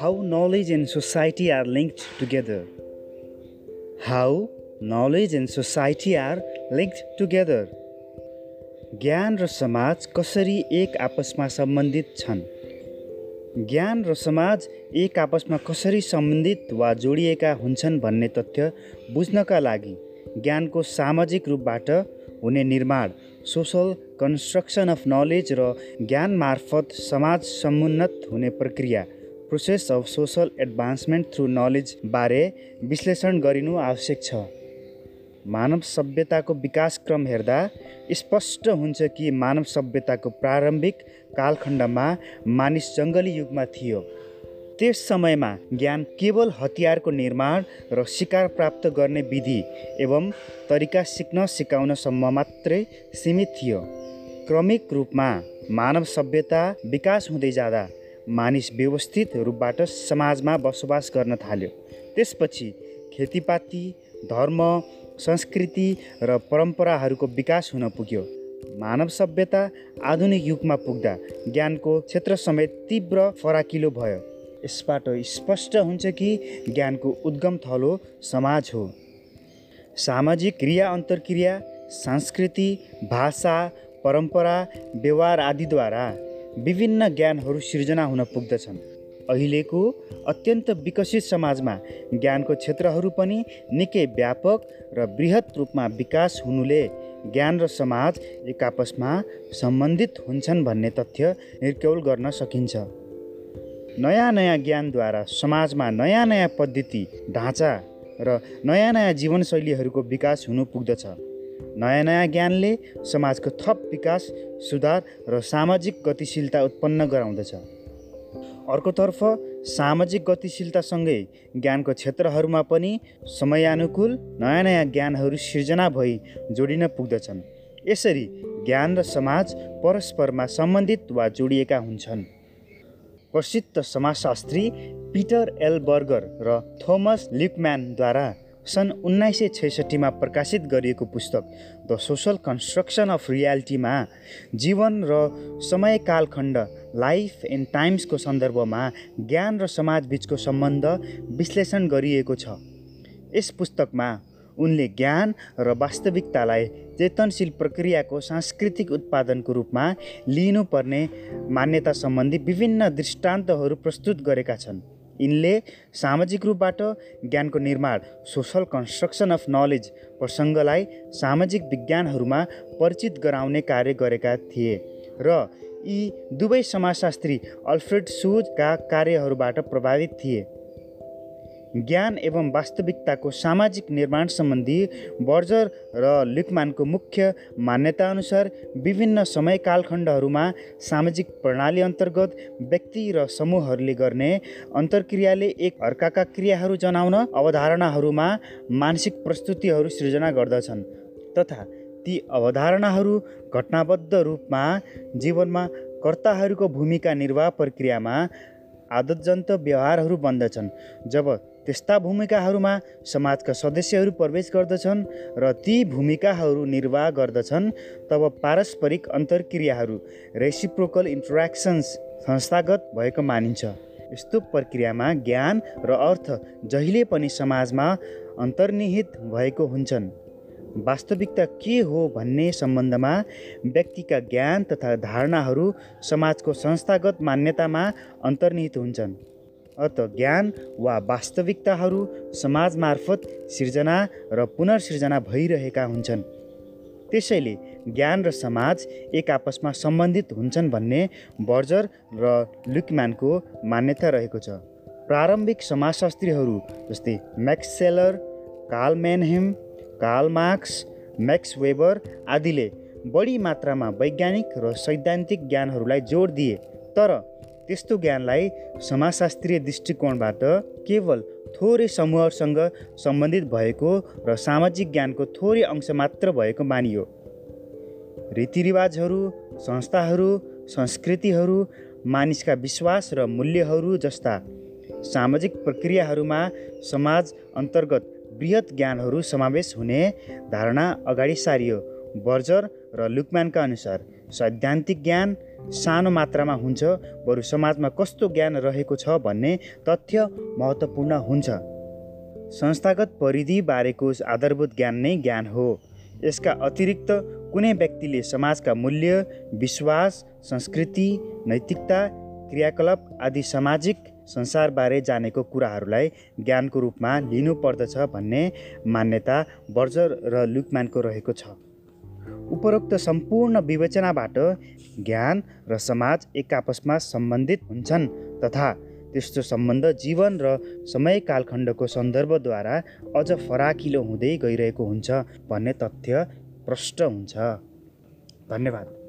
how knowledge and society are linked together. How knowledge and society are linked together. ज्ञान र समाज कसरी एक आपसमा सम्बन्धित छन् ज्ञान र समाज एक आपसमा कसरी सम्बन्धित वा जोडिएका हुन्छन् भन्ने तथ्य बुझ्नका लागि ज्ञानको सामाजिक रूपबाट हुने निर्माण सोसल कन्स्ट्रक्सन अफ नलेज र ज्ञान मार्फत समाज समुन्नत हुने प्रक्रिया process of social advancement through knowledge बारे विश्लेषण गरिनु आवश्यक छ। मानव सभ्यताको विकासक्रम हेर्दा स्पष्ट हुन्छ कि मानव सभ्यताको प्रारम्भिक कालखण्डमा मानिस जङ्गली युगमा थियो। त्यस समयमा ज्ञान केवल हतियारको निर्माण र शिकार प्राप्त गर्ने विधि एवं तरिका सिक्न सिकाउनसम्म मात्रै सीमित थियो। क्रमिक रूपमा मानव सभ्यता विकास हुँदै जाँदा मानिस व्यवस्थित रूपबाट समाजमा बसोबास गर्न थाल्यो। त्यसपछि खेतीपाती धर्म संस्कृति र परम्पराहरूको विकास हुन पुग्यो। मानव सभ्यता आधुनिक युगमा पुग्दा ज्ञानको क्षेत्र समेत तीव्र फराकिलो भयो। यसबाट स्पष्ट हुन्छ कि ज्ञानको उद्गम थलो समाज हो। सामाजिक क्रिया अन्तर्क्रिया संस्कृति भाषा परम्परा व्यवहार आदिद्वारा विभिन्न ज्ञानहरू सिर्जना हुन पुग्दछन्। अहिलेको अत्यन्त विकसित समाजमा ज्ञानको क्षेत्रहरू पनि निकै व्यापक र बृहत रूपमा विकास हुनुले ज्ञान र समाज एक आपसमा सम्बन्धित हुन्छन् भन्ने तथ्य निर्क्यौल गर्न सकिन्छ। नयाँ नयाँ ज्ञानद्वारा समाजमा नयाँ नयाँ पद्धति ढाँचा र नयाँ नयाँ जीवनशैलीहरूको विकास हुनु पुग्दछ। नयाँ नयाँ ज्ञानले समाजको थप विकास सुधार र सामाजिक गतिशीलता उत्पन्न गराउँदछ। अर्कोतर्फ सामाजिक गतिशीलतासँगै ज्ञानको क्षेत्रहरूमा पनि समयानुकूल नयाँ नयाँ ज्ञानहरू सिर्जना भई जोडिन पुग्दछन्। यसरी ज्ञान र समाज परस्परमा सम्बन्धित वा जोडिएका हुन्छन्। प्रसिद्ध समाजशास्त्री पिटर एल बर्गर र थोमस लिकम्यानद्वारा सन् उन्नाइस सय छैसठीमा प्रकाशित गरिएको पुस्तक द सोसल कन्स्ट्रक्सन अफ रियालिटीमा जीवन र समय कालखण्ड लाइफ एन्ड टाइम्सको सन्दर्भमा ज्ञान र समाजबिचको सम्बन्ध विश्लेषण गरिएको छ। यस पुस्तकमा उनले ज्ञान र वास्तविकतालाई चेतनशील प्रक्रियाको सांस्कृतिक उत्पादनको रूपमा लिनुपर्ने मान्यता सम्बन्धी विभिन्न दृष्टान्तहरू प्रस्तुत गरेका छन्। यिनले सामाजिक रूपबाट ज्ञानको निर्माण सोसल कन्स्ट्रक्सन अफ नलेज प्रसङ्गलाई सामाजिक विज्ञानहरूमा परिचित गराउने कार्य गरेका थिए र यी दुवै समाजशास्त्री अल्फ्रेड सुजका कार्यहरूबाट प्रभावित थिए। ज्ञान एवं वास्तविकताको सामाजिक निर्माण सम्बन्धी बर्जर र लिकमानको मुख्य मान्यताअनुसार विभिन्न समय कालखण्डहरूमा सामाजिक प्रणाली अन्तर्गत व्यक्ति र समूहहरूले गर्ने अन्तर्क्रियाले एक अर्काका क्रियाहरू जनाउन अवधारणाहरूमा मानसिक प्रस्तुतिहरू सृजना गर्दछन् तथा ती अवधारणाहरू घटनाबद्ध रूपमा जीवनमा कर्ताहरूको भूमिका निर्वाह प्रक्रियामा आदतजन्त व्यवहारहरू बन्दछन्। जब त्यस्ता भूमिकाहरूमा समाजका सदस्यहरू प्रवेश गर्दछन् र ती भूमिकाहरू निर्वाह गर्दछन् तब पारस्परिक अन्तर्क्रियाहरू रेसिप्रोकल इन्ट्रेक्सन्स संस्थागत भएको मानिन्छ। यस्तो प्रक्रियामा ज्ञान र अर्थ जहिले पनि समाजमा अन्तर्निहित भएको हुन्छन्। वास्तविकता के हो भन्ने सम्बन्धमा व्यक्तिका ज्ञान तथा धारणाहरू समाजको संस्थागत मान्यतामा अन्तर्निहित हुन्छन्। अत ज्ञान वा वास्तविकताहरू समाज मार्फत सिर्जना र पुनर्सिर्जना भइरहेका हुन्छन्। त्यसैले ज्ञान र समाज एक आपसमा सम्बन्धित हुन्छन् भन्ने बर्जर र लुकम्यानको मान्यता रहेको छ। प्रारम्भिक समाजशास्त्रीहरू जस्तै Max Scheler Karl Mannheim Karl Marx Max Weber आदिले बढी मात्रामा वैज्ञानिक र सैद्धान्तिक ज्ञानहरूलाई जोड दिए। तर त्यस्तो ज्ञानलाई समाजशास्त्रीय दृष्टिकोणबाट केवल थोरै समूहसँग सम्बन्धित भएको र सामाजिक ज्ञानको थोरै अंश मात्र भएको मानियो। रीतिरिवाजहरू संस्थाहरू संस्कृतिहरू मानिसका विश्वास र मूल्यहरू जस्ता सामाजिक प्रक्रियाहरूमा समाज अन्तर्गत बृहत ज्ञानहरू समावेश हुने धारणा अगाडि सारियो बर्जर र लुकम्यानका अनुसार। सैद्धान्तिक ज्ञान सानो मात्रामा हुन्छ बरु समाजमा कस्तो ज्ञान रहेको छ भन्ने तथ्य महत्त्वपूर्ण हुन्छ। संस्थागत परिधि बारेको आधारभूत ज्ञान नै ज्ञान हो। यसका अतिरिक्त कुनै व्यक्तिले समाजका मूल्य विश्वास संस्कृति नैतिकता क्रियाकलाप आदि सामाजिक संसारबारे जानेको कुराहरूलाई ज्ञानको रूपमा लिनुपर्दछ भन्ने मान्यता बर्जर र लुकम्यानको रहेको छ। उपरोक्त सम्पूर्ण विवेचनाबाट ज्ञान र समाज एक आपसमा सम्बन्धित हुन्छन् तथा त्यस्तो सम्बन्ध जीवन र समय कालखण्डको सन्दर्भद्वारा अझ फराकिलो हुँदै गइरहेको हुन्छ भन्ने तथ्य प्रष्ट हुन्छ। धन्यवाद।